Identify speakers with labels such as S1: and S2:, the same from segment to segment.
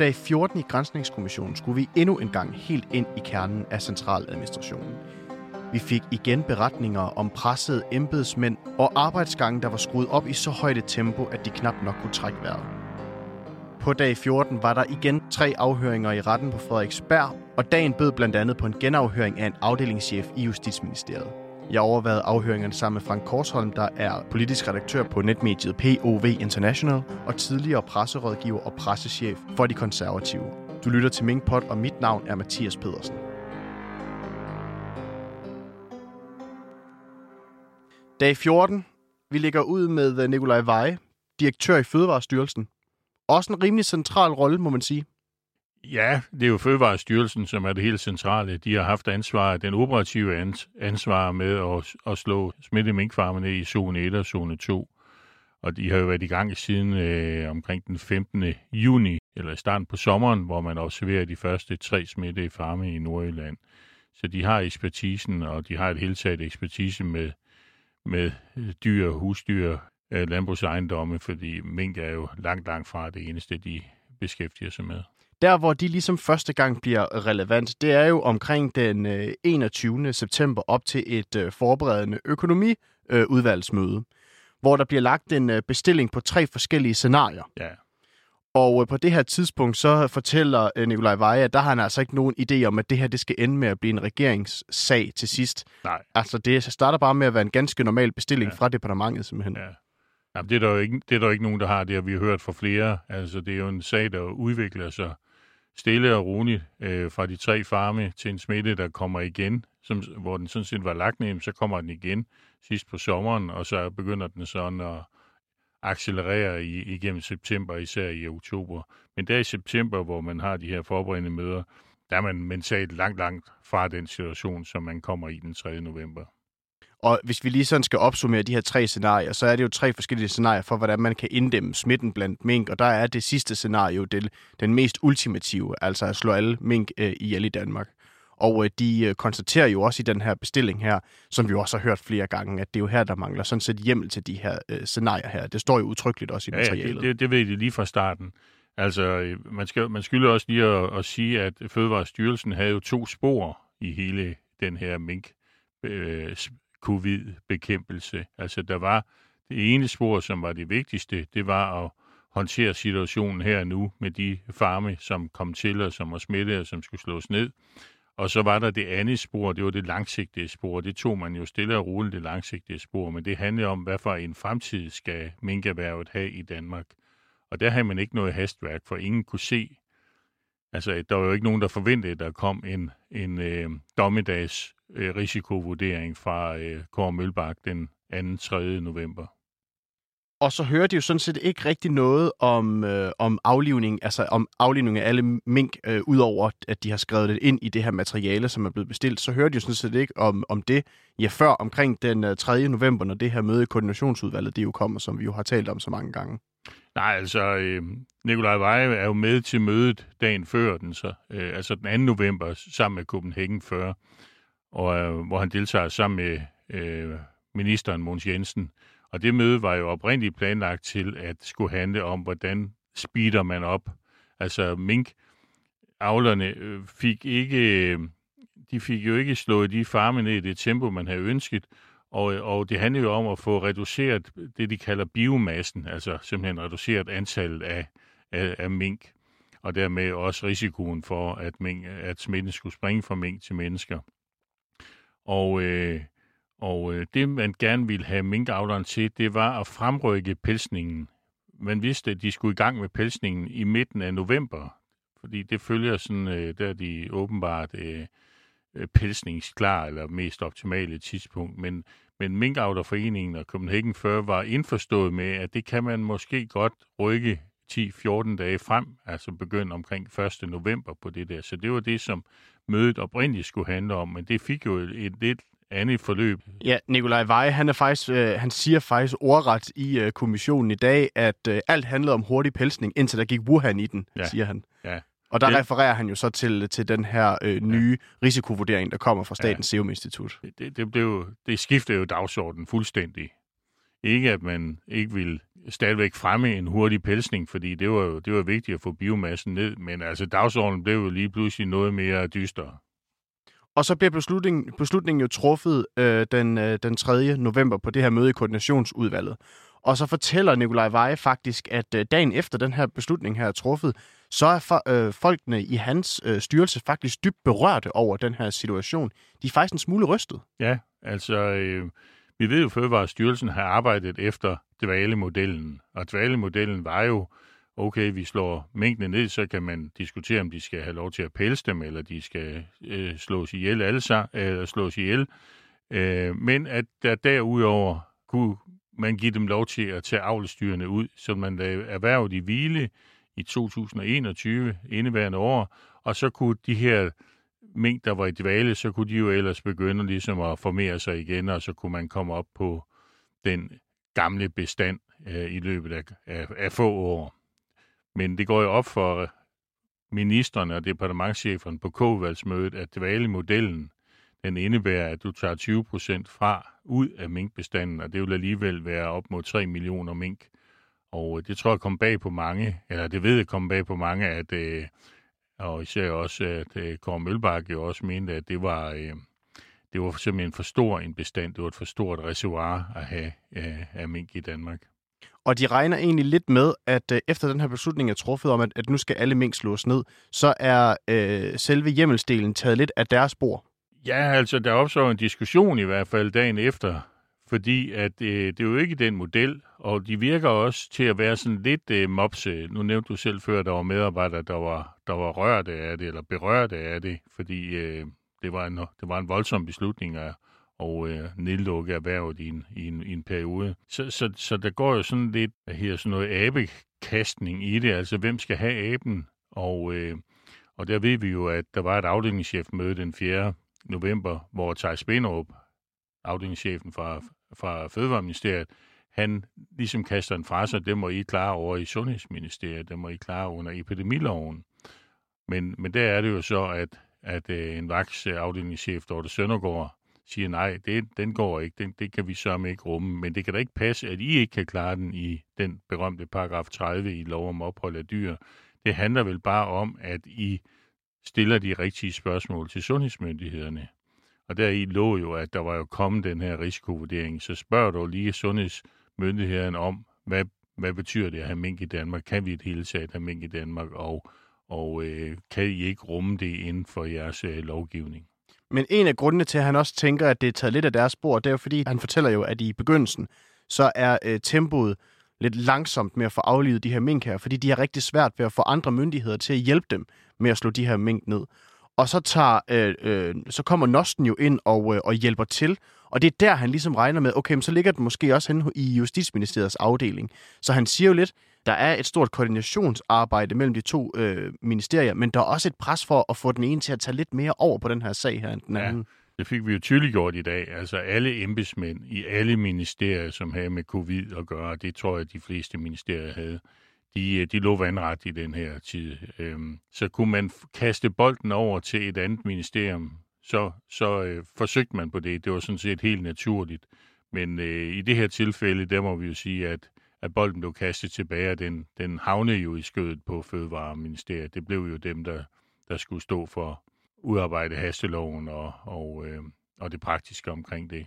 S1: Dag 14 i Grænsningskommissionen skulle vi endnu en gang helt ind i kernen af centraladministrationen. Vi fik igen beretninger om pressede embedsmænd og arbejdsgange, der var skruet op i så højt et tempo, at de knap nok kunne trække vejret. På dag 14 var der igen tre afhøringer i retten på Frederiksberg, og dagen bød blandt andet på en genafhøring af en afdelingschef i Justitsministeriet. Jeg overvejede afhøringerne sammen med Frank Korsholm, der er politisk redaktør på netmediet POV International og tidligere presserådgiver og pressechef for de konservative. Du lytter til Minkpot, og mit navn er Mathias Pedersen. Dag 14. Vi ligger ud med Nikolaj Veje, direktør i Fødevarestyrelsen. Også en rimelig central rolle, må man sige.
S2: Ja, det er jo Fødevarestyrelsen, som er det helt centrale. De har haft ansvar, den operative ansvar med at, at slå smitte minkfarmene i zone 1 og zone 2. Og de har jo været i gang siden øh, omkring den 15. juni, eller i starten på sommeren, hvor man observerer de første tre smitte i farme i Nordjylland. Så de har ekspertisen, og de har et helt taget ekspertise med, med øh, dyr, husdyr, øh, landbrugsejendomme, fordi mink er jo langt, langt fra det eneste, de beskæftiger sig med.
S1: Der, hvor de ligesom første gang bliver relevant, det er jo omkring den 21. Øh, september op til et øh, forberedende økonomiudvalgsmøde, hvor der bliver lagt en bestilling på tre forskellige scenarier.
S2: Ja.
S1: Og på det her tidspunkt, så fortæller Nikolaj Veje, at der har han altså ikke nogen idé om, at det her det skal ende med at blive en regeringssag til sidst.
S2: Nej.
S1: Altså, det starter bare med at være en ganske normal bestilling ja. fra departementet, simpelthen.
S2: Ja. Jamen, det er, der jo ikke, det er der ikke nogen, der har. Det har vi hørt fra flere. Altså, det er jo en sag, der udvikler sig stille og roligt øh, fra de tre farme til en smitte, der kommer igen, som, hvor den sådan set var lagt ned, så kommer den igen sidst på sommeren, og så begynder den sådan at accelerere i, igennem september, især i oktober. Men der i september, hvor man har de her forberedende møder, der er man mentalt langt, langt fra den situation, som man kommer i den 3. november.
S1: Og hvis vi lige sådan skal opsummere de her tre scenarier, så er det jo tre forskellige scenarier for, hvordan man kan inddæmme smitten blandt mink. Og der er det sidste scenario det, den mest ultimative, altså at slå alle mink øh, ihjel i Danmark. Og øh, de øh, konstaterer jo også i den her bestilling her, som vi også har hørt flere gange, at det er jo her, der mangler sådan set hjemmel til de her øh, scenarier her. Det står jo udtrykkeligt også i materialet.
S2: Ja, det, det, ved de lige fra starten. Altså, øh, man, skal, man skylder også lige at, at sige, at Fødevarestyrelsen havde jo to spor i hele den her mink øh, covid-bekæmpelse. Altså der var det ene spor, som var det vigtigste, det var at håndtere situationen her nu med de farme, som kom til og som var smittet og som skulle slås ned. Og så var der det andet spor, det var det langsigtede spor. Det tog man jo stille og roligt, det langsigtede spor, men det handlede om, hvad for en fremtid skal minkerhvervet have i Danmark. Og der havde man ikke noget hastværk, for ingen kunne se, altså der var jo ikke nogen, der forventede, at der kom en, en øh, dommedags øh, risikovurdering fra øh, Kåre Mølbak den 2. 3. november.
S1: Og så hører de jo sådan set ikke rigtig noget om, øh, om aflivning, altså om aflivning af alle mink, øh, udover at de har skrevet det ind i det her materiale, som er blevet bestilt. Så hører de jo sådan set ikke om, om det, ja, før omkring den øh, 3. november, når det her møde i koordinationsudvalget, det jo kommer, som vi jo har talt om så mange gange.
S2: Nej, altså, øh, Nikolaj Veje er jo med til mødet dagen før den, så, øh, altså den 2. november, sammen med Copenhagen 40 og, øh, hvor han deltager sammen med øh, ministeren Måns Jensen. Og det møde var jo oprindeligt planlagt til at skulle handle om, hvordan speeder man op. Altså mink avlerne øh, fik ikke, øh, de fik jo ikke slået de farme ned i det tempo, man havde ønsket, og, øh, og det handler jo om at få reduceret det, de kalder biomassen, altså simpelthen reduceret antallet af, af, af mink, og dermed også risikoen for, at, mink, at smitten skulle springe fra mink til mennesker. Og, øh, og øh, det, man gerne ville have minkavleren til, det var at fremrykke pelsningen. Man vidste, at de skulle i gang med pelsningen i midten af november, fordi det følger sådan, øh, der de åbenbart øh, øh, pelsningsklar, eller mest optimale tidspunkt. Men, men Minkavlerforeningen og Copenhagen 40 var indforstået med, at det kan man måske godt rykke 10-14 dage frem, altså begynde omkring 1. november på det der. Så det var det, som mødet oprindeligt skulle handle om, men det fik jo et lidt andet forløb.
S1: Ja, Nikolaj Veje, han, er faktisk, øh, han siger faktisk ordret i øh, kommissionen i dag, at øh, alt handlede om hurtig pelsning, indtil der gik Wuhan i den, ja. siger han.
S2: Ja.
S1: Og der det, refererer han jo så til, til den her øh, nye ja. risikovurdering, der kommer fra Statens ja. Serum Institut.
S2: Det, det, det, blev, det skiftede jo dagsordenen fuldstændig ikke, at man ikke vil stadigvæk fremme en hurtig pelsning, fordi det var jo det var vigtigt at få biomassen ned, men altså dagsordenen blev jo lige pludselig noget mere dystere.
S1: Og så bliver beslutningen, beslutningen jo truffet øh, den, øh, den 3. november på det her møde i koordinationsudvalget. Og så fortæller Nikolaj Veje faktisk, at øh, dagen efter den her beslutning her er truffet, så er for, øh, folkene i hans øh, styrelse faktisk dybt berørte over den her situation. De er faktisk en smule rystet.
S2: Ja, altså øh, vi ved jo, at Fødevarestyrelsen har arbejdet efter dvalemodellen, og dvalemodellen var jo, okay, vi slår mængdene ned, så kan man diskutere, om de skal have lov til at pælse dem, eller de skal øh, slås ihjel alle sammen, eller slås ihjel. Øh, men at der derudover kunne man give dem lov til at tage avlstyrene ud, så man lavede erhvervet i hvile i 2021, indeværende år, og så kunne de her mink, der var i dvale, så kunne de jo ellers begynde ligesom at formere sig igen, og så kunne man komme op på den gamle bestand øh, i løbet af, af, af få år. Men det går jo op for ministerne og departementcheferne på K-valgsmødet, at dvalemodellen, den indebærer, at du tager 20 procent fra ud af minkbestanden, og det vil alligevel være op mod 3 millioner mink. Og øh, det tror jeg kom bag på mange, eller det ved jeg kom bag på mange, at, øh, og især også, at øh, Kåre Mølbak jo også mente, at det var, øh, det var simpelthen for stor en bestand, det var et for stort reservoir at have øh, af mink i Danmark.
S1: Og de regner egentlig lidt med, at øh, efter den her beslutning er truffet om, at, at nu skal alle mink slås ned, så er øh, selve hjemmelsdelen taget lidt af deres spor.
S2: Ja, altså der opstår en diskussion i hvert fald dagen efter, fordi at øh, det er jo ikke den model, og de virker også til at være sådan lidt øh, mopse. Nu nævnte du selv før, at der var medarbejdere, der var, der var rørte af det, eller berørte af det, fordi øh, det, var en, det var en voldsom beslutning at og øh, nedlukke erhvervet i en, i, en, i en periode. Så, så, så der går jo sådan lidt her, sådan noget abekastning i det, altså hvem skal have aben? Og, øh, og der ved vi jo, at der var et afdelingschefmøde den 4. november, hvor Thijs Benrup, afdelingschefen fra, fra Fødevareministeriet, han ligesom kaster en fra sig, det må I klare over i Sundhedsministeriet, det må I klare under epidemiloven. Men, men der er det jo så, at, at øh, en vaksafdelingschef, Dorte Søndergaard, siger, nej, det, den går ikke, den, det kan vi så ikke rumme. Men det kan da ikke passe, at I ikke kan klare den i den berømte paragraf 30 i lov om ophold af dyr. Det handler vel bare om, at I stiller de rigtige spørgsmål til sundhedsmyndighederne. Og der i lå jo, at der var jo kommet den her risikovurdering. Så spørger du lige sundhedsmyndighederne om, hvad, hvad betyder det at have mink i Danmark? Kan vi et hele taget have mink i Danmark? Og, og øh, kan I ikke rumme det inden for jeres øh, lovgivning?
S1: Men en af grundene til, at han også tænker, at det er taget lidt af deres spor, det er jo fordi, han fortæller jo, at i begyndelsen, så er øh, tempoet lidt langsomt med at få aflivet de her mink her, fordi de har rigtig svært ved at få andre myndigheder til at hjælpe dem med at slå de her mink ned. Og så, tager, øh, øh, så kommer Nosten jo ind og, øh, og hjælper til, og det er der, han ligesom regner med, okay, men så ligger det måske også hen i Justitsministeriets afdeling. Så han siger jo lidt, der er et stort koordinationsarbejde mellem de to øh, ministerier, men der er også et pres for at få den ene til at tage lidt mere over på den her sag her end den anden. Ja,
S2: det fik vi jo tydeligt gjort i dag. Altså alle embedsmænd i alle ministerier, som havde med covid at gøre, det tror jeg, de fleste ministerier havde, de, øh, de lå vandret i den her tid. Øhm, så kunne man kaste bolden over til et andet ministerium, så, så øh, forsøgte man på det. Det var sådan set helt naturligt. Men øh, i det her tilfælde, der må vi jo sige, at at bolden blev kastet tilbage, og den, den havnede jo i skødet på Fødevareministeriet. Det blev jo dem, der, der skulle stå for udarbejde hasteloven og, og, øh, og det praktiske omkring det.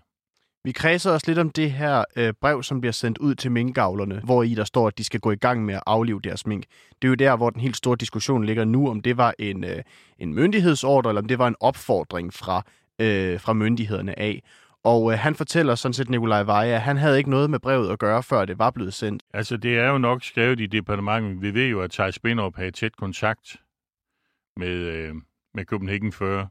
S1: Vi kredser os lidt om det her øh, brev, som bliver sendt ud til minkavlerne, hvor i der står, at de skal gå i gang med at aflive deres mink. Det er jo der, hvor den helt store diskussion ligger nu, om det var en, øh, en myndighedsordre, eller om det var en opfordring fra, øh, fra myndighederne af. Og øh, han fortæller sådan set Nikolaj Veje, at han havde ikke noget med brevet at gøre, før det var blevet sendt.
S2: Altså, det er jo nok skrevet i departementet. Vi ved jo, at Thijs Binderup havde tæt kontakt med, øh, med Copenhagen 40.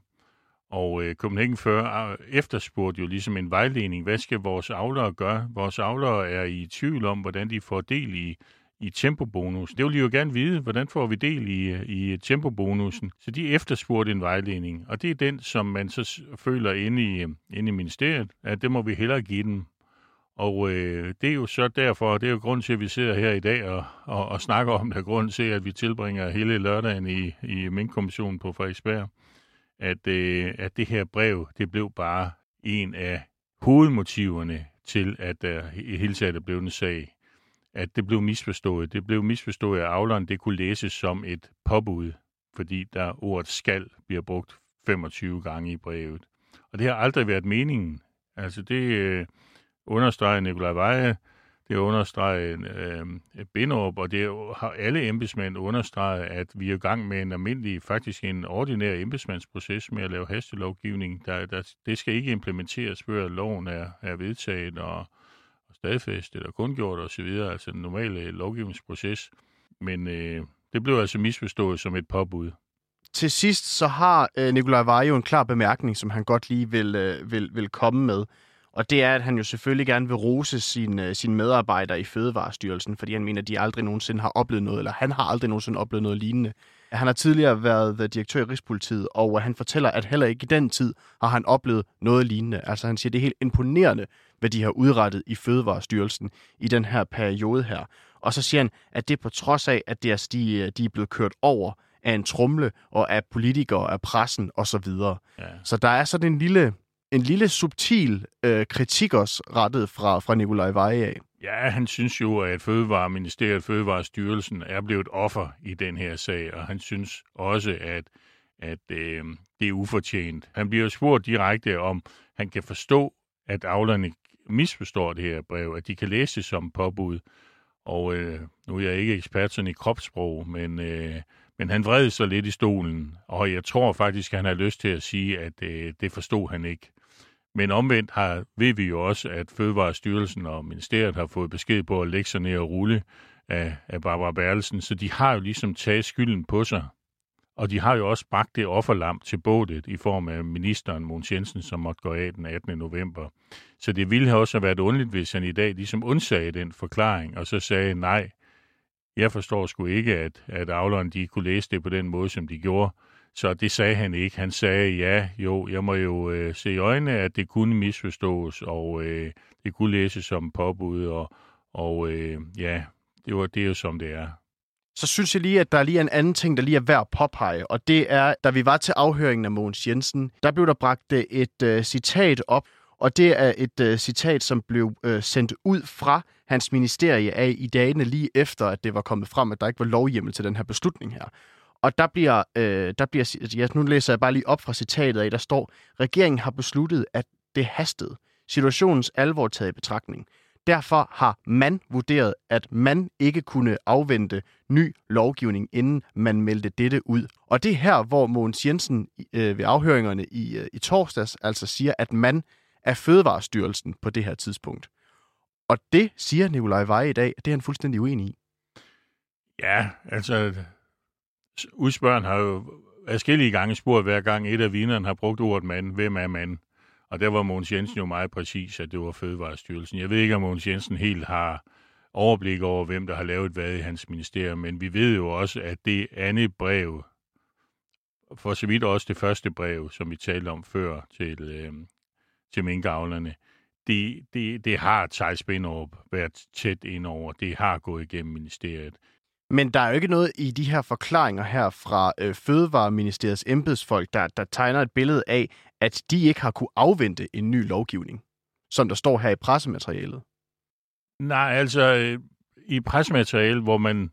S2: Og øh, Copenhagen før øh, efterspurgte jo ligesom en vejledning. Hvad skal vores avlere gøre? Vores avlere er i tvivl om, hvordan de får del i i tempobonus. Det vil de jo gerne vide, hvordan får vi del i, i tempobonusen. Så de efterspurgte en vejledning, og det er den, som man så føler inde i, inde i ministeriet, at det må vi hellere give dem. Og øh, det er jo så derfor, det er jo grund til, at vi sidder her i dag og, og, og snakker om det, grund til, at vi tilbringer hele lørdagen i, i Minkkommissionen på Frederiksberg, at, øh, at det her brev, det blev bare en af hovedmotiverne til, at der i hele taget blev en sag, at det blev misforstået. Det blev misforstået af avleren. Det kunne læses som et påbud, fordi der ordet skal bliver brugt 25 gange i brevet. Og det har aldrig været meningen. Altså det øh, understreger Nikolaj Veje, det understreger øh, Binderup, og det har alle embedsmænd understreget, at vi er i gang med en almindelig, faktisk en ordinær embedsmandsproces med at lave hastelovgivning. Der, der, det skal ikke implementeres, før loven er, er vedtaget og, og stadfæstet eller kundgjort osv., altså den normale lovgivningsproces. Men øh, det blev altså misforstået som et påbud.
S1: Til sidst så har øh, Nikolaj Vajo en klar bemærkning, som han godt lige vil, øh, vil, vil komme med. Og det er, at han jo selvfølgelig gerne vil rose sine, øh, sine medarbejdere i Fødevarestyrelsen, fordi han mener, at de aldrig nogensinde har oplevet noget, eller han har aldrig nogensinde oplevet noget lignende. Han har tidligere været direktør i Rigspolitiet, og han fortæller, at heller ikke i den tid har han oplevet noget lignende. Altså han siger, at det er helt imponerende, hvad de har udrettet i Fødevarestyrelsen i den her periode her. Og så siger han, at det er på trods af, at de, de, de er blevet kørt over af en trumle og af politikere, af pressen osv. Ja. Så der er sådan en lille, en lille subtil øh, kritik også rettet fra, fra Nikolaj Veje af.
S2: Ja, han synes jo, at Fødevareministeriet, Fødevarestyrelsen er blevet offer i den her sag, og han synes også, at, at øh, det er ufortjent. Han bliver spurgt direkte om, han kan forstå, at avlerne misforstår det her brev, at de kan læse det som påbud. Og øh, nu er jeg ikke ekspert sådan i kropssprog, men, øh, men han vred sig lidt i stolen, og jeg tror faktisk, at han har lyst til at sige, at øh, det forstod han ikke. Men omvendt har, ved vi jo også, at Fødevarestyrelsen og Ministeriet har fået besked på at lægge sig ned og rulle af, af Barbara Berlesen, så de har jo ligesom taget skylden på sig. Og de har jo også bragt det offerlam til bådet i form af ministeren Mogens Jensen, som måtte gå af den 18. november. Så det ville have også været underligt, hvis han i dag ligesom undsagde den forklaring, og så sagde, nej, jeg forstår sgu ikke, at, at avleren de kunne læse det på den måde, som de gjorde. Så det sagde han ikke. Han sagde, ja, jo, jeg må jo øh, se i øjnene, at det kunne misforstås, og øh, det kunne læses som påbud, og, og øh, ja, det, var, det er jo som det er.
S1: Så synes jeg lige, at der er lige en anden ting, der lige er værd at påpege, og det er, da vi var til afhøringen af Mogens Jensen, der blev der bragt øh, et øh, citat op, og det er et øh, citat, som blev øh, sendt ud fra hans ministerie af i dagene lige efter, at det var kommet frem, at der ikke var lovhjemmel til den her beslutning her. Og der bliver, øh, der bliver ja, nu læser jeg bare lige op fra citatet af, der står, regeringen har besluttet, at det hastede. Situationens alvor taget i betragtning. Derfor har man vurderet, at man ikke kunne afvente ny lovgivning, inden man meldte dette ud. Og det er her, hvor Mogens Jensen øh, ved afhøringerne i, øh, i torsdags altså siger, at man er Fødevarestyrelsen på det her tidspunkt. Og det siger Nikolaj Veje i dag, at det er han fuldstændig uenig i.
S2: Ja, altså udspørgen har jo forskellige gange spurgt, hver gang et af vinerne har brugt ordet mand. Hvem er mand? Og der var Mogens Jensen jo meget præcis, at det var Fødevarestyrelsen. Jeg ved ikke, om Mogens Jensen helt har overblik over, hvem der har lavet hvad i hans ministerium, men vi ved jo også, at det andet brev, for så vidt også det første brev, som vi talte om før til, øh, til minkavlerne, det, det, det har Thijs Binderup været tæt ind over. Det har gået igennem ministeriet.
S1: Men der er jo ikke noget i de her forklaringer her fra øh, Fødevareministeriets embedsfolk, der, der tegner et billede af, at de ikke har kunne afvente en ny lovgivning, som der står her i pressematerialet.
S2: Nej, altså øh, i pressematerialet, hvor man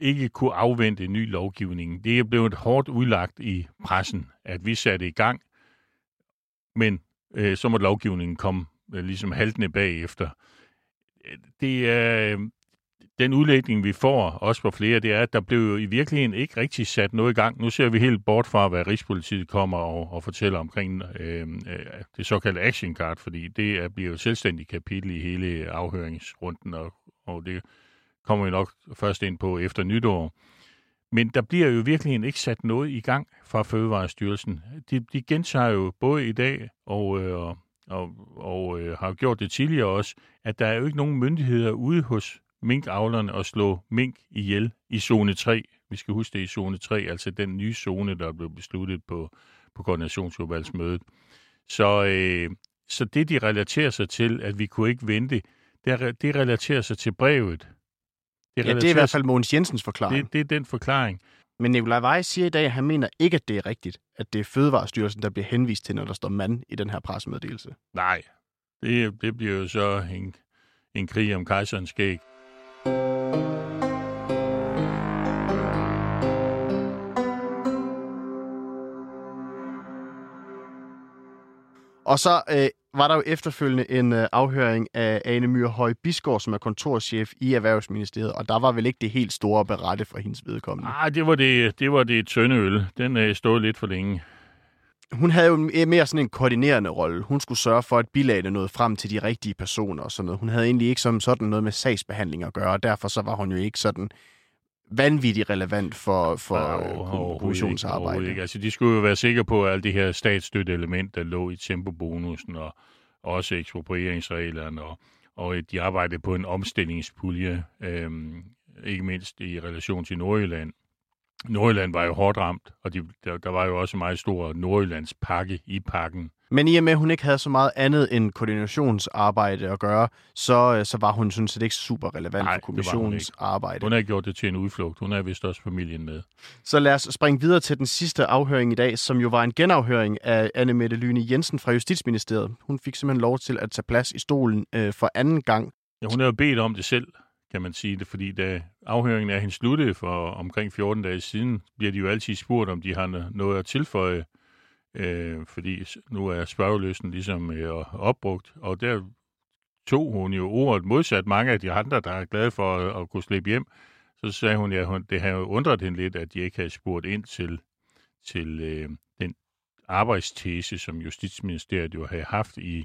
S2: ikke kunne afvente en ny lovgivning, det er blevet hårdt udlagt i pressen, at vi satte i gang, men øh, så må lovgivningen komme øh, ligesom haltende bagefter. Det er, øh, den udlægning, vi får, også på flere, det er, at der blev jo i virkeligheden ikke rigtig sat noget i gang. Nu ser vi helt bort fra, hvad Rigspolitiet kommer og, og fortæller omkring øhm, øh, det såkaldte action card, fordi det er, bliver jo et selvstændigt kapitel i hele afhøringsrunden, og, og det kommer vi nok først ind på efter nytår. Men der bliver jo virkelig ikke sat noget i gang fra Fødevarestyrelsen. De, de gentager jo både i dag og, øh, og, og øh, har gjort det tidligere også, at der er jo ikke nogen myndigheder ude hos minkavlerne og slå mink ihjel i zone 3. Vi skal huske det i zone 3, altså den nye zone, der blev besluttet på, på koordinationsudvalgsmødet. Så, øh, så det, de relaterer sig til, at vi kunne ikke vente, det, det relaterer sig til brevet.
S1: Det, ja, det er i hvert fald Mogens Jensens forklaring.
S2: Det, det er den forklaring.
S1: Men Nikolaj Vej siger i dag, at han mener ikke, at det er rigtigt, at det er Fødevarestyrelsen, der bliver henvist til, når der står mand i den her pressemeddelelse.
S2: Nej, det, det bliver jo så en, en krig om kejserens skæg.
S1: Og så øh, var der jo efterfølgende en øh, afhøring af Ane Myrhøj Bisgaard, som er kontorchef i Erhvervsministeriet, og der var vel ikke det helt store berette for hendes vedkommende.
S2: Nej, det var det, det var det tynde øl. Den øh, stod lidt for længe.
S1: Hun havde jo mere sådan en koordinerende rolle. Hun skulle sørge for, at bilagene nåede frem til de rigtige personer og sådan noget. Hun havde egentlig ikke som sådan noget med sagsbehandling at gøre, og derfor så var hun jo ikke sådan vanvittigt relevant for, for ja, kommissionens arbejde.
S2: Ikke. Altså, de skulle jo være sikre på, at alle de her statsstøtte element, der lå i tempobonusen og også eksproprieringsreglerne, og, og de arbejdede på en omstillingspulje, øhm, ikke mindst i relation til Nordjylland. Nordjylland var jo hårdt ramt, og de, der, der var jo også en meget stor Nordjyllands pakke i pakken.
S1: Men i og med, at hun ikke havde så meget andet end koordinationsarbejde at gøre, så, øh, så var hun sådan set ikke super relevant Nej, for kommissionens
S2: hun
S1: arbejde.
S2: Hun har gjort det til en udflugt. Hun er vist også familien med.
S1: Så lad os springe videre til den sidste afhøring i dag, som jo var en genafhøring af Anne Mette Lyne Jensen fra Justitsministeriet. Hun fik simpelthen lov til at tage plads i stolen øh, for anden gang.
S2: Ja, hun har jo bedt om det selv, kan man sige det, fordi da afhøringen er hende sluttede for omkring 14 dage siden, bliver de jo altid spurgt, om de har noget at tilføje øh, fordi nu er spørgeløsen ligesom øh, opbrugt, og der tog hun jo ordet modsat mange af de andre, der er glade for at, at kunne slippe hjem. Så sagde hun, at ja, det havde undret hende lidt, at de ikke havde spurgt ind til, til øh, den arbejdstese, som Justitsministeriet jo havde haft i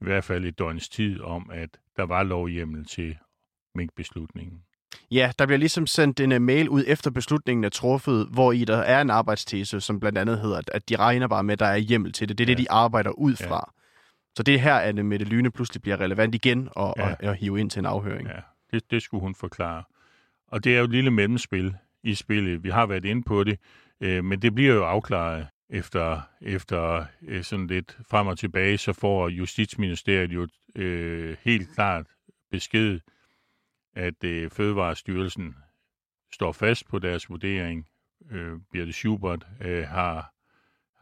S2: i hvert fald et døgns tid om, at der var lovhjemmel til minkbeslutningen.
S1: Ja, der bliver ligesom sendt en uh, mail ud efter beslutningen er truffet, hvor i der er en arbejdstese, som blandt andet hedder, at de regner bare med, at der er hjemmel til det. Det er ja. det, de arbejder ud fra. Ja. Så det er her, at Mette Lyne pludselig bliver relevant igen og, ja. og, og hive ind til en afhøring.
S2: Ja, det, det skulle hun forklare. Og det er jo et lille mellemspil i spillet. Vi har været inde på det, øh, men det bliver jo afklaret efter, efter øh, sådan lidt frem og tilbage, så får Justitsministeriet jo øh, helt klart besked at øh, Fødevarestyrelsen står fast på deres vurdering. Øh, Birte Schubert øh, har,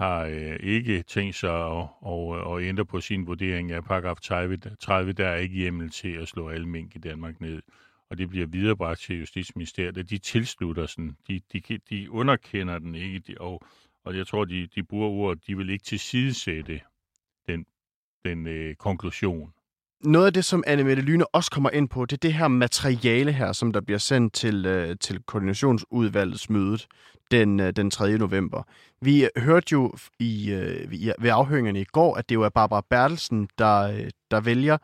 S2: har øh, ikke tænkt sig at, at, at ændre på sin vurdering af paragraf 30. 30. Der er ikke hjemmel til at slå alle mink i Danmark ned. Og det bliver viderebragt til Justitsministeriet, at de tilslutter sådan. De, de, de underkender den ikke, de, og, og jeg tror, de, de bruger ordet, de vil ikke tilsidesætte den, den øh, konklusion
S1: noget af det, som Anne Mette Lyne også kommer ind på, det er det her materiale her, som der bliver sendt til, øh, til koordinationsudvalgets mødet den, øh, den 3. november. Vi hørte jo i, øh, ved afhøringerne i går, at det jo er Barbara Bertelsen, der, øh, der vælger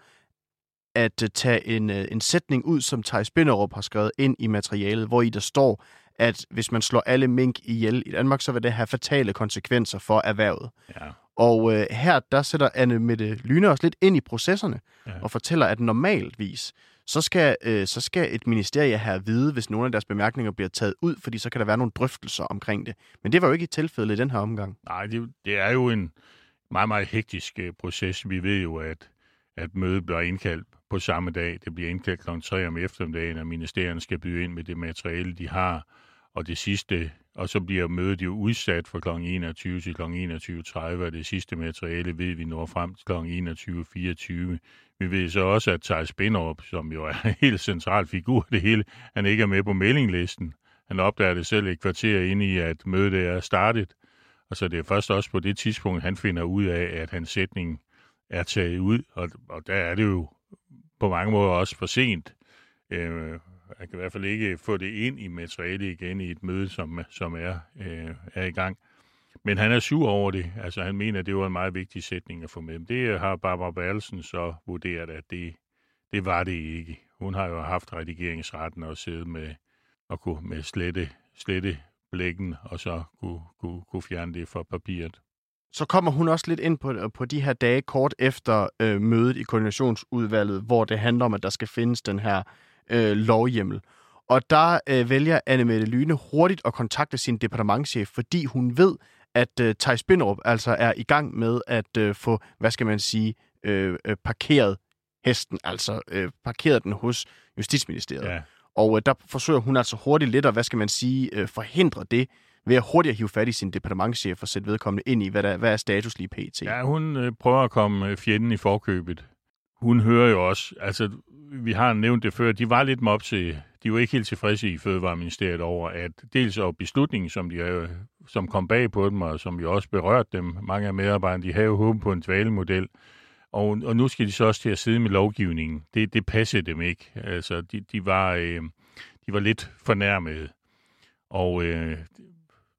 S1: at øh, tage en, øh, en sætning ud, som Thijs Binderup har skrevet ind i materialet, hvor i der står, at hvis man slår alle mink ihjel i Danmark, så vil det have fatale konsekvenser for erhvervet. Ja. Og øh, her, der sætter Anne Mette Lyne os lidt ind i processerne ja. og fortæller, at normalvis, så skal, øh, så skal et ministerie her vide, hvis nogle af deres bemærkninger bliver taget ud, fordi så kan der være nogle drøftelser omkring det. Men det var jo ikke et tilfælde i den her omgang.
S2: Nej, det, det er jo en meget, meget hektisk øh, proces. Vi ved jo, at, at mødet bliver indkaldt på samme dag. Det bliver indkaldt kl. 3 om eftermiddagen, og ministerierne skal byde ind med det materiale, de har. Og det sidste og så bliver mødet jo udsat fra kl. 21 til kl. 21.30, og det sidste materiale ved vi når frem til kl. 21.24. Vi ved så også, at Thijs Spinderup, som jo er en helt central figur det hele, han ikke er med på mailinglisten. Han opdager det selv et kvarter ind i, at mødet er startet. Og så det er først også på det tidspunkt, han finder ud af, at hans sætning er taget ud, og, og der er det jo på mange måder også for sent. Øh, jeg kan i hvert fald ikke få det ind i materialet igen i et møde, som, som er, øh, er i gang. Men han er sur over det. Altså han mener, at det var en meget vigtig sætning at få med. Det har Barbara Berlsen så vurderet, at det, det var det ikke. Hun har jo haft redigeringsretten og siddet med og kunne med slette, slette blækken, og så kunne, kunne, kunne fjerne det fra papiret.
S1: Så kommer hun også lidt ind på, på de her dage kort efter øh, mødet i koordinationsudvalget, hvor det handler om, at der skal findes den her øh, lovhjemmel. Og der øh, vælger Annemette Lyne hurtigt at kontakte sin departementchef, fordi hun ved, at øh, Thijs Binderup altså er i gang med at øh, få, hvad skal man sige, øh, øh, parkeret hesten, altså øh, parkeret den hos Justitsministeriet. Ja. Og øh, der forsøger hun altså hurtigt lidt at, hvad skal man sige, øh, forhindre det, ved at hurtigt hive fat i sin departementchef og sætte vedkommende ind i, hvad, der, hvad er status lige pt.
S2: Ja, hun øh, prøver at komme øh, fjenden i forkøbet hun hører jo også, altså vi har nævnt det før, de var lidt op til, de var ikke helt tilfredse i Fødevareministeriet over, at dels over beslutningen, som, de, øh, som kom bag på dem, og som jo også berørte dem, mange af medarbejderne, de havde jo håbet på en dvalemodel, og, og nu skal de så også til at sidde med lovgivningen. Det, det passede dem ikke. Altså, de, de, var, øh, de var lidt fornærmede. Og, øh,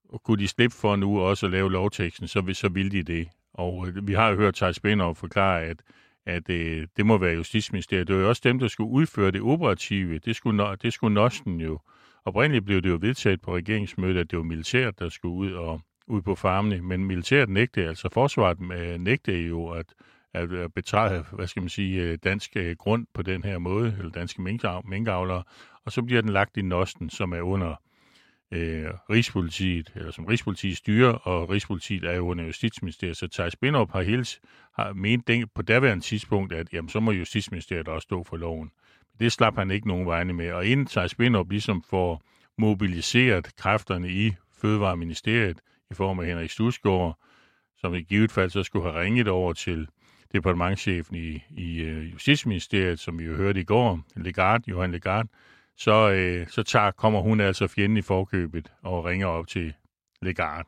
S2: og kunne de slippe for nu også at lave lovteksten, så, så ville de det. Og øh, vi har jo hørt Thijs Benov forklare, at, at øh, det må være Justitsministeriet. Det var jo også dem, der skulle udføre det operative. Det skulle, det skulle Nosten jo. Oprindeligt blev det jo vedtaget på regeringsmødet, at det var militæret, der skulle ud og ud på farmene, men militæret nægtede, altså forsvaret øh, nægtede jo at, at øh, betræde, hvad skal man sige, øh, dansk grund på den her måde, eller danske minkavlere, og så bliver den lagt i Nosten, som er under øh, Rigspolitiet, eller som Rigspolitiet styrer, og Rigspolitiet er jo under Justitsministeriet. Så Thijs Binderup har, helt, har ment den, på daværende tidspunkt, at jamen, så må Justitsministeriet også stå for loven. Det slap han ikke nogen vegne med. Og inden Thijs Binderup ligesom får mobiliseret kræfterne i Fødevareministeriet i form af Henrik Stusgaard, som i givet fald så skulle have ringet over til departementchefen i, i øh, Justitsministeriet, som vi jo hørte i går, Legard, Johan Legard, så, øh, så tager, kommer hun altså fjenden i forkøbet og ringer op til Legard.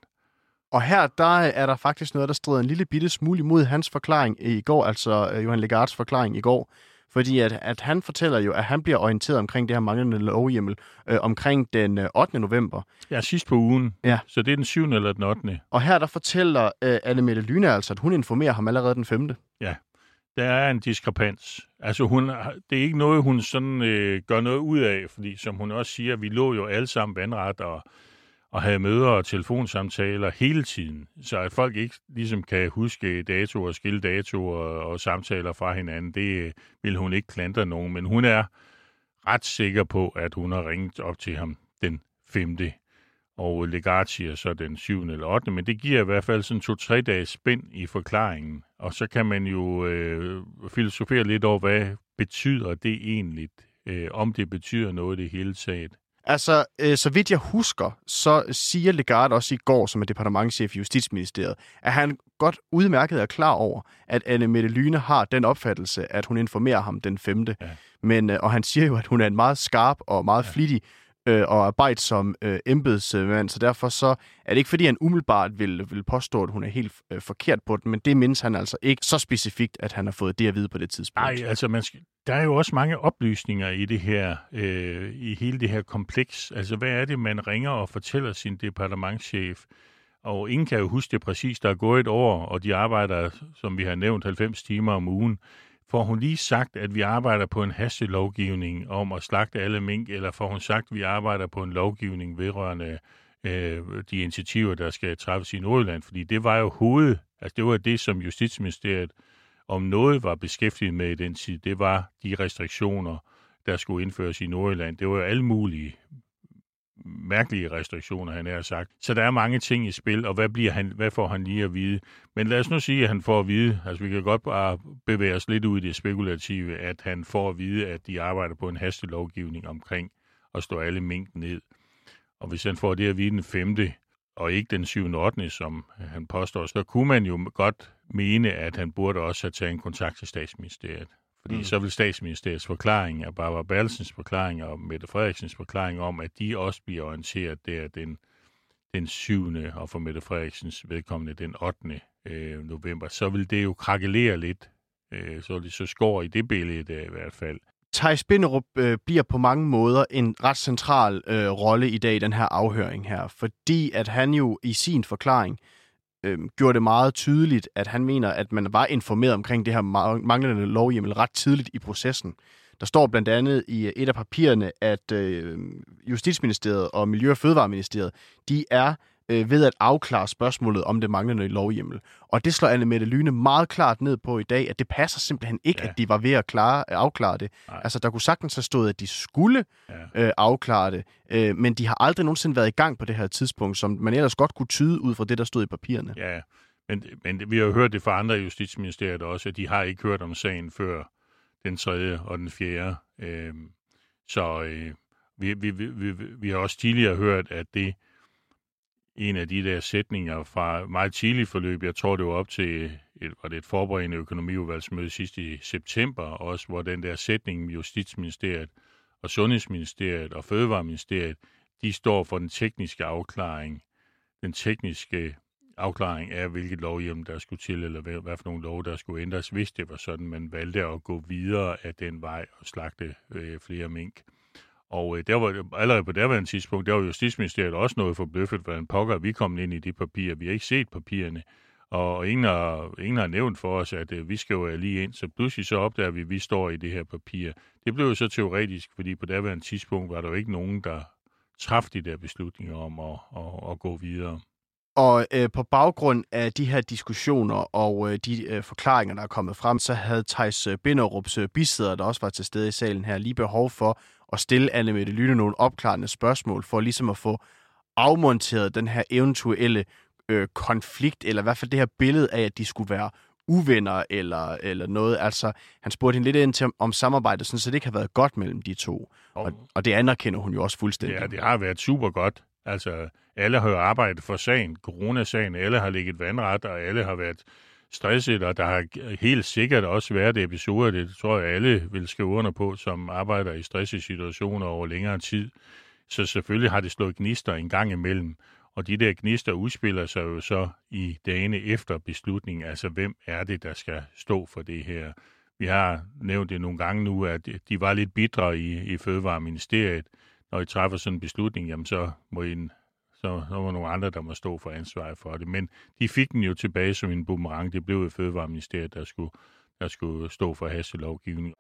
S1: Og her der er der faktisk noget, der strider en lille bitte smule imod hans forklaring i går, altså øh, Johan Legards forklaring i går. Fordi at, at han fortæller jo, at han bliver orienteret omkring det her manglende lovhjemmel øh, omkring den øh, 8. november.
S2: Ja, sidst på ugen. Ja. Så det er den 7. eller den 8.
S1: Og her der fortæller øh, Anne Mette Lyne altså, at hun informerer ham allerede den 5.
S2: Ja, der er en diskrepans. Altså, hun, det er ikke noget, hun sådan øh, gør noget ud af, fordi som hun også siger, vi lå jo alle sammen vandret og, og havde møder og telefonsamtaler hele tiden, så at folk ikke ligesom kan huske datoer, skille datoer og, og samtaler fra hinanden, det øh, vil hun ikke klandre nogen, men hun er ret sikker på, at hun har ringet op til ham den 5 og Legarti er så den 7. eller 8. Men det giver i hvert fald sådan to-tre dages spænd i forklaringen. Og så kan man jo øh, filosofere lidt over, hvad betyder det egentlig? Øh, om det betyder noget i det hele taget.
S1: Altså, øh, så vidt jeg husker, så siger Legard også i går, som er departementchef i Justitsministeriet, at han godt udmærket er klar over, at Anne Mette Lyne har den opfattelse, at hun informerer ham den 5. Ja. Men, øh, og han siger jo, at hun er en meget skarp og meget ja. flittig øh, og arbejdsom øh, embedsmand, så derfor så er det ikke, fordi han umiddelbart vil, vil påstå, at hun er helt øh, forkert på den, men det mindes han altså ikke så specifikt, at han har fået det at vide på det tidspunkt.
S2: Nej, altså man skal, der er jo også mange oplysninger i det her, øh, i hele det her kompleks. Altså hvad er det, man ringer og fortæller sin departementschef? Og ingen kan jo huske det præcis. Der er gået et år, og de arbejder, som vi har nævnt, 90 timer om ugen får hun lige sagt, at vi arbejder på en hastelovgivning om at slagte alle mink, eller får hun sagt, at vi arbejder på en lovgivning vedrørende øh, de initiativer, der skal træffes i Nordjylland? Fordi det var jo hovedet, altså det var det, som Justitsministeriet om noget var beskæftiget med i den tid. Det var de restriktioner, der skulle indføres i Nordjylland. Det var jo alle mulige mærkelige restriktioner, han har sagt. Så der er mange ting i spil, og hvad, bliver han, hvad får han lige at vide? Men lad os nu sige, at han får at vide, altså vi kan godt bare bevæge os lidt ud i det spekulative, at han får at vide, at de arbejder på en hastelovgivning omkring at stå alle mink ned. Og hvis han får det at vide den 5. og ikke den 7. og 8., som han påstår, så kunne man jo godt mene, at han burde også have taget en kontakt til statsministeriet. Fordi mm. så vil statsministeriets forklaring, og Barbara Berlsens forklaring og Mette Frederiksens forklaring om, at de også bliver orienteret der den, den 7. og for Mette Frederiksens vedkommende den 8. Øh, november, så vil det jo krakelere lidt. Øh, så det så skår i det billede der i hvert fald.
S1: Thijs Binderup øh, bliver på mange måder en ret central øh, rolle i dag i den her afhøring her, fordi at han jo i sin forklaring øh, Øhm, gjorde det meget tydeligt, at han mener, at man var informeret omkring det her manglende lovhjemmel ret tidligt i processen. Der står blandt andet i øh, et af papirerne, at øh, Justitsministeriet og Miljø- og Fødevareministeriet, de er øh, ved at afklare spørgsmålet om det manglende lovhjemmel. Og det slår Anne Mette Lyne meget klart ned på i dag, at det passer simpelthen ikke, ja. at de var ved at klare, at afklare det. Nej. Altså, der kunne sagtens have stået, at de skulle ja. øh, afklare det, øh, men de har aldrig nogensinde været i gang på det her tidspunkt, som man ellers godt kunne tyde ud fra det, der stod i papirerne.
S2: Ja, men, men vi har jo hørt det fra andre justitsministerier også, at de har ikke hørt om sagen før den tredje og den fjerde. Øh, så øh, vi, vi, vi, vi, vi har også tidligere hørt, at det en af de der sætninger fra meget tidlig forløb. Jeg tror, det var op til et, var det et forberedende økonomiudvalgsmøde sidst i september, også hvor den der sætning med Justitsministeriet og Sundhedsministeriet og Fødevareministeriet, de står for den tekniske afklaring, den tekniske afklaring af, hvilket lovhjem der skulle til, eller hvad, hvad for nogle lov, der skulle ændres, hvis det var sådan, man valgte at gå videre af den vej og slagte øh, flere mink. Og øh, der var, allerede på derværende tidspunkt, der var Justitsministeriet også noget forbløffet, hvordan pokker vi kom ind i de papirer. Vi har ikke set papirerne, og ingen har, ingen har nævnt for os, at øh, vi skal jo lige ind. Så pludselig så opdager vi, at vi står i det her papir. Det blev jo så teoretisk, fordi på derværende tidspunkt var der jo ikke nogen, der træffede de der beslutninger om at, at, at gå videre.
S1: Og øh, på baggrund af de her diskussioner og øh, de øh, forklaringer, der er kommet frem, så havde Thijs øh, Binderups øh, bisidder, der også var til stede i salen her, lige behov for at stille Anne Mette Lyne nogle opklarende spørgsmål, for ligesom at få afmonteret den her eventuelle øh, konflikt, eller i hvert fald det her billede af, at de skulle være uvenner eller, eller noget. Altså, han spurgte hende lidt ind til, om samarbejdet, sådan, så det ikke har været godt mellem de to. Og, og det anerkender hun jo også fuldstændig.
S2: Ja, det har været super godt. Altså, alle har jo arbejdet for sagen, coronasagen, alle har ligget vandret, og alle har været stresset, og der har helt sikkert også været episoder, det tror jeg alle vil skrive under på, som arbejder i stressede situationer over længere tid. Så selvfølgelig har det slået gnister en gang imellem, og de der gnister udspiller sig jo så i dagene efter beslutningen, altså hvem er det, der skal stå for det her. Vi har nævnt det nogle gange nu, at de var lidt bidre i, i Fødevareministeriet. Når I træffer sådan en beslutning, jamen så må I så, så var nogle andre, der må stå for ansvaret for det. Men de fik den jo tilbage som en boomerang. Det blev jo Fødevareministeriet, der skulle, der skulle stå for hastelovgivning.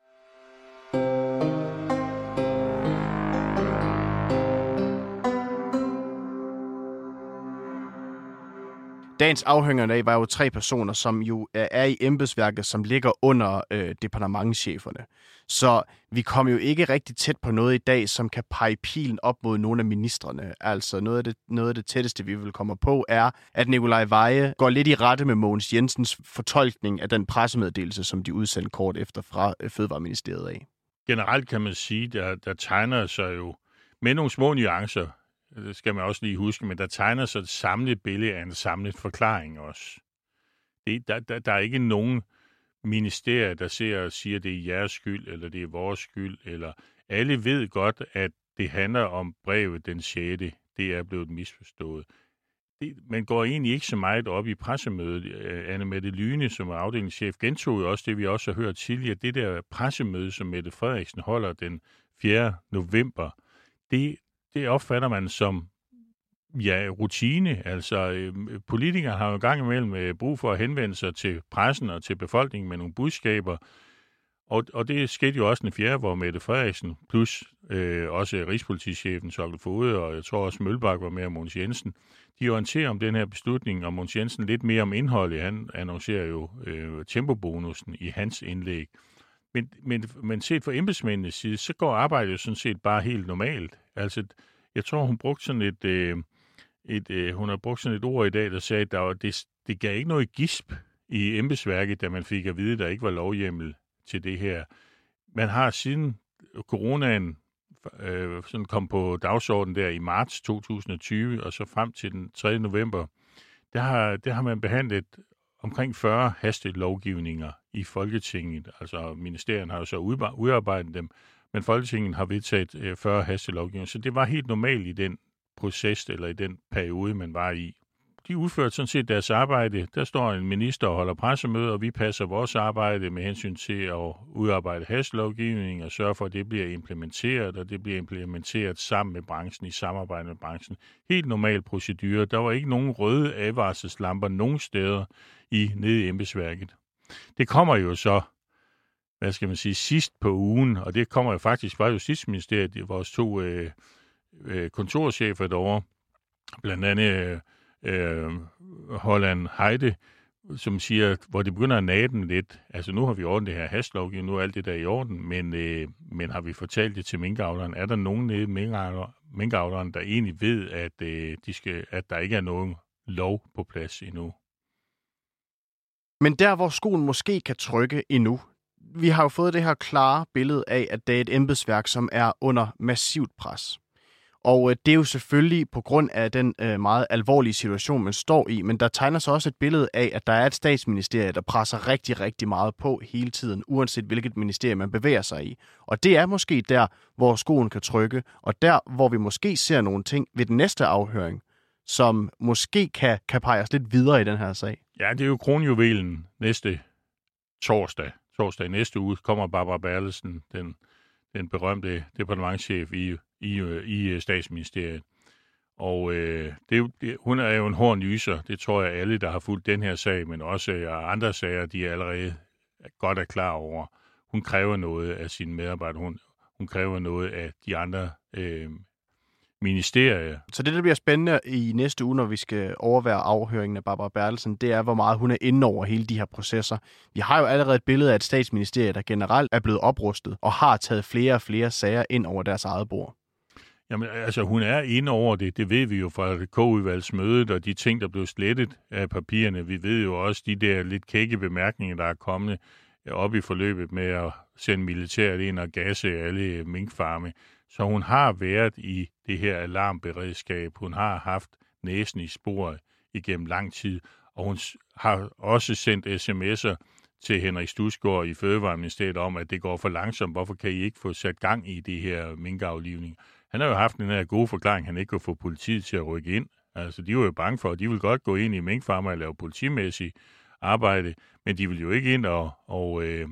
S1: Dagens afhængende af var jo tre personer, som jo øh, er i embedsværket, som ligger under øh, departementcheferne. Så vi kom jo ikke rigtig tæt på noget i dag, som kan pege pilen op mod nogle af ministerne. Altså noget af det, noget af det tætteste, vi vil komme på, er, at Nikolaj Veje går lidt i rette med Mogens Jensens fortolkning af den pressemeddelelse, som de udsendte kort efter fra øh, Fødevareministeriet af.
S2: Generelt kan man sige, der, der tegner sig jo med nogle små nuancer det skal man også lige huske, men der tegner sig et samlet billede af en samlet forklaring også. Det, der, der, der er ikke nogen ministerier, der ser og siger, at det er jeres skyld, eller det er vores skyld, eller alle ved godt, at det handler om brevet den 6. Det er blevet misforstået. Det, man går egentlig ikke så meget op i pressemødet. Øh, Anne Mette Lyne, som er afdelingschef, gentog jo også det, vi også har hørt tidligere. Det der pressemøde, som Mette Frederiksen holder den 4. november, det, det opfatter man som ja, rutine. Altså, øh, politikere har jo gang imellem øh, brug for at henvende sig til pressen og til befolkningen med nogle budskaber, og, og det skete jo også den fjerde, hvor Mette Frederiksen, plus øh, også Rigspolitichefen Sokkel Fode, og jeg tror også Mølbak var med, og Måns Jensen, de orienterer om den her beslutning, og Måns Jensen lidt mere om indholdet. Han annoncerer jo øh, tempobonusen i hans indlæg. Men, men, men set fra embedsmændenes side, så går arbejdet jo sådan set bare helt normalt. Altså, jeg tror, hun brugte sådan et, øh, et øh, hun har brugt sådan et ord i dag, der sagde, at der var, det, det gav ikke noget gisp i embedsværket, da man fik at vide, at der ikke var lovhjemmel til det her. Man har siden coronaen øh, sådan kom på dagsordenen der i marts 2020, og så frem til den 3. november, der har, der har man behandlet omkring 40 hastelovgivninger i Folketinget. Altså ministerierne har jo så udarbejdet dem, men Folketinget har vedtaget 40 øh, hastelovgivninger, så det var helt normalt i den proces eller i den periode, man var i. De udførte sådan set deres arbejde. Der står en minister og holder pressemøde, og vi passer vores arbejde med hensyn til at udarbejde hastlovgivning og sørge for, at det bliver implementeret, og det bliver implementeret sammen med branchen, i samarbejde med branchen. Helt normal procedure. Der var ikke nogen røde advarselslamper nogen steder i nede i embedsværket. Det kommer jo så hvad skal man sige, sidst på ugen, og det kommer jo faktisk fra Justitsministeriet, vores to øh, øh, kontorchefer derovre, blandt andet øh, øh, Holland Heide, som siger, hvor det begynder at naden lidt. Altså nu har vi ordnet det her hastlovgivning, nu er alt det der i orden, men, øh, men har vi fortalt det til minkavleren? Er der nogen nede i minkavleren, der egentlig ved, at, øh, de skal, at der ikke er nogen lov på plads endnu?
S1: Men der, hvor skoen måske kan trykke endnu, vi har jo fået det her klare billede af, at det er et embedsværk, som er under massivt pres. Og øh, det er jo selvfølgelig på grund af den øh, meget alvorlige situation, man står i, men der tegner sig også et billede af, at der er et statsministerie, der presser rigtig, rigtig meget på hele tiden, uanset hvilket ministerie man bevæger sig i. Og det er måske der, hvor skoen kan trykke, og der, hvor vi måske ser nogle ting ved den næste afhøring, som måske kan, kan pege os lidt videre i den her sag.
S2: Ja, det er jo kronjuvelen næste torsdag. Torsdag næste uge kommer Barbara Berlesen, den, den berømte departementchef i, i, øh, i øh, statsministeriet. Og øh, det, det, hun er jo en hård nyser. Det tror jeg alle, der har fulgt den her sag, men også øh, andre sager, de er allerede godt er klar over. Hun kræver noget af sine medarbejdere. Hun, hun kræver noget af de andre øh, ministerie.
S1: Så det, der bliver spændende i næste uge, når vi skal overvære afhøringen af Barbara Bertelsen, det er, hvor meget hun er inde over hele de her processer. Vi har jo allerede et billede af et statsministerie, der generelt er blevet oprustet og har taget flere og flere sager ind over deres eget bord.
S2: Jamen, altså, hun er inde over det. Det ved vi jo fra K-udvalgsmødet og de ting, der blev slettet af papirerne. Vi ved jo også de der lidt kække bemærkninger, der er kommet op i forløbet med at sende militæret ind og gasse alle minkfarme. Så hun har været i det her alarmberedskab. Hun har haft næsen i sporet igennem lang tid, og hun har også sendt sms'er til Henrik Stusgaard i Fødevareministeriet om, at det går for langsomt. Hvorfor kan I ikke få sat gang i det her minkaflivning? Han har jo haft den her gode forklaring, han ikke kunne få politiet til at rykke ind. Altså, de var jo bange for, at de ville godt gå ind i minkfarmer og lave politimæssigt arbejde, men de ville jo ikke ind og, og, øh,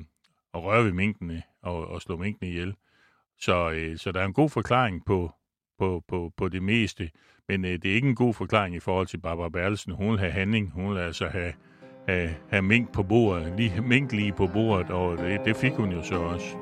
S2: og røre ved minkene og, og slå minkene ihjel. Så, øh, så der er en god forklaring på, på, på, på det meste, men øh, det er ikke en god forklaring i forhold til Barbara Bertelsen. Hun vil have handling, hun vil altså have, have, have mink på bordet, lige, mink lige på bordet, og det, det fik hun jo så også.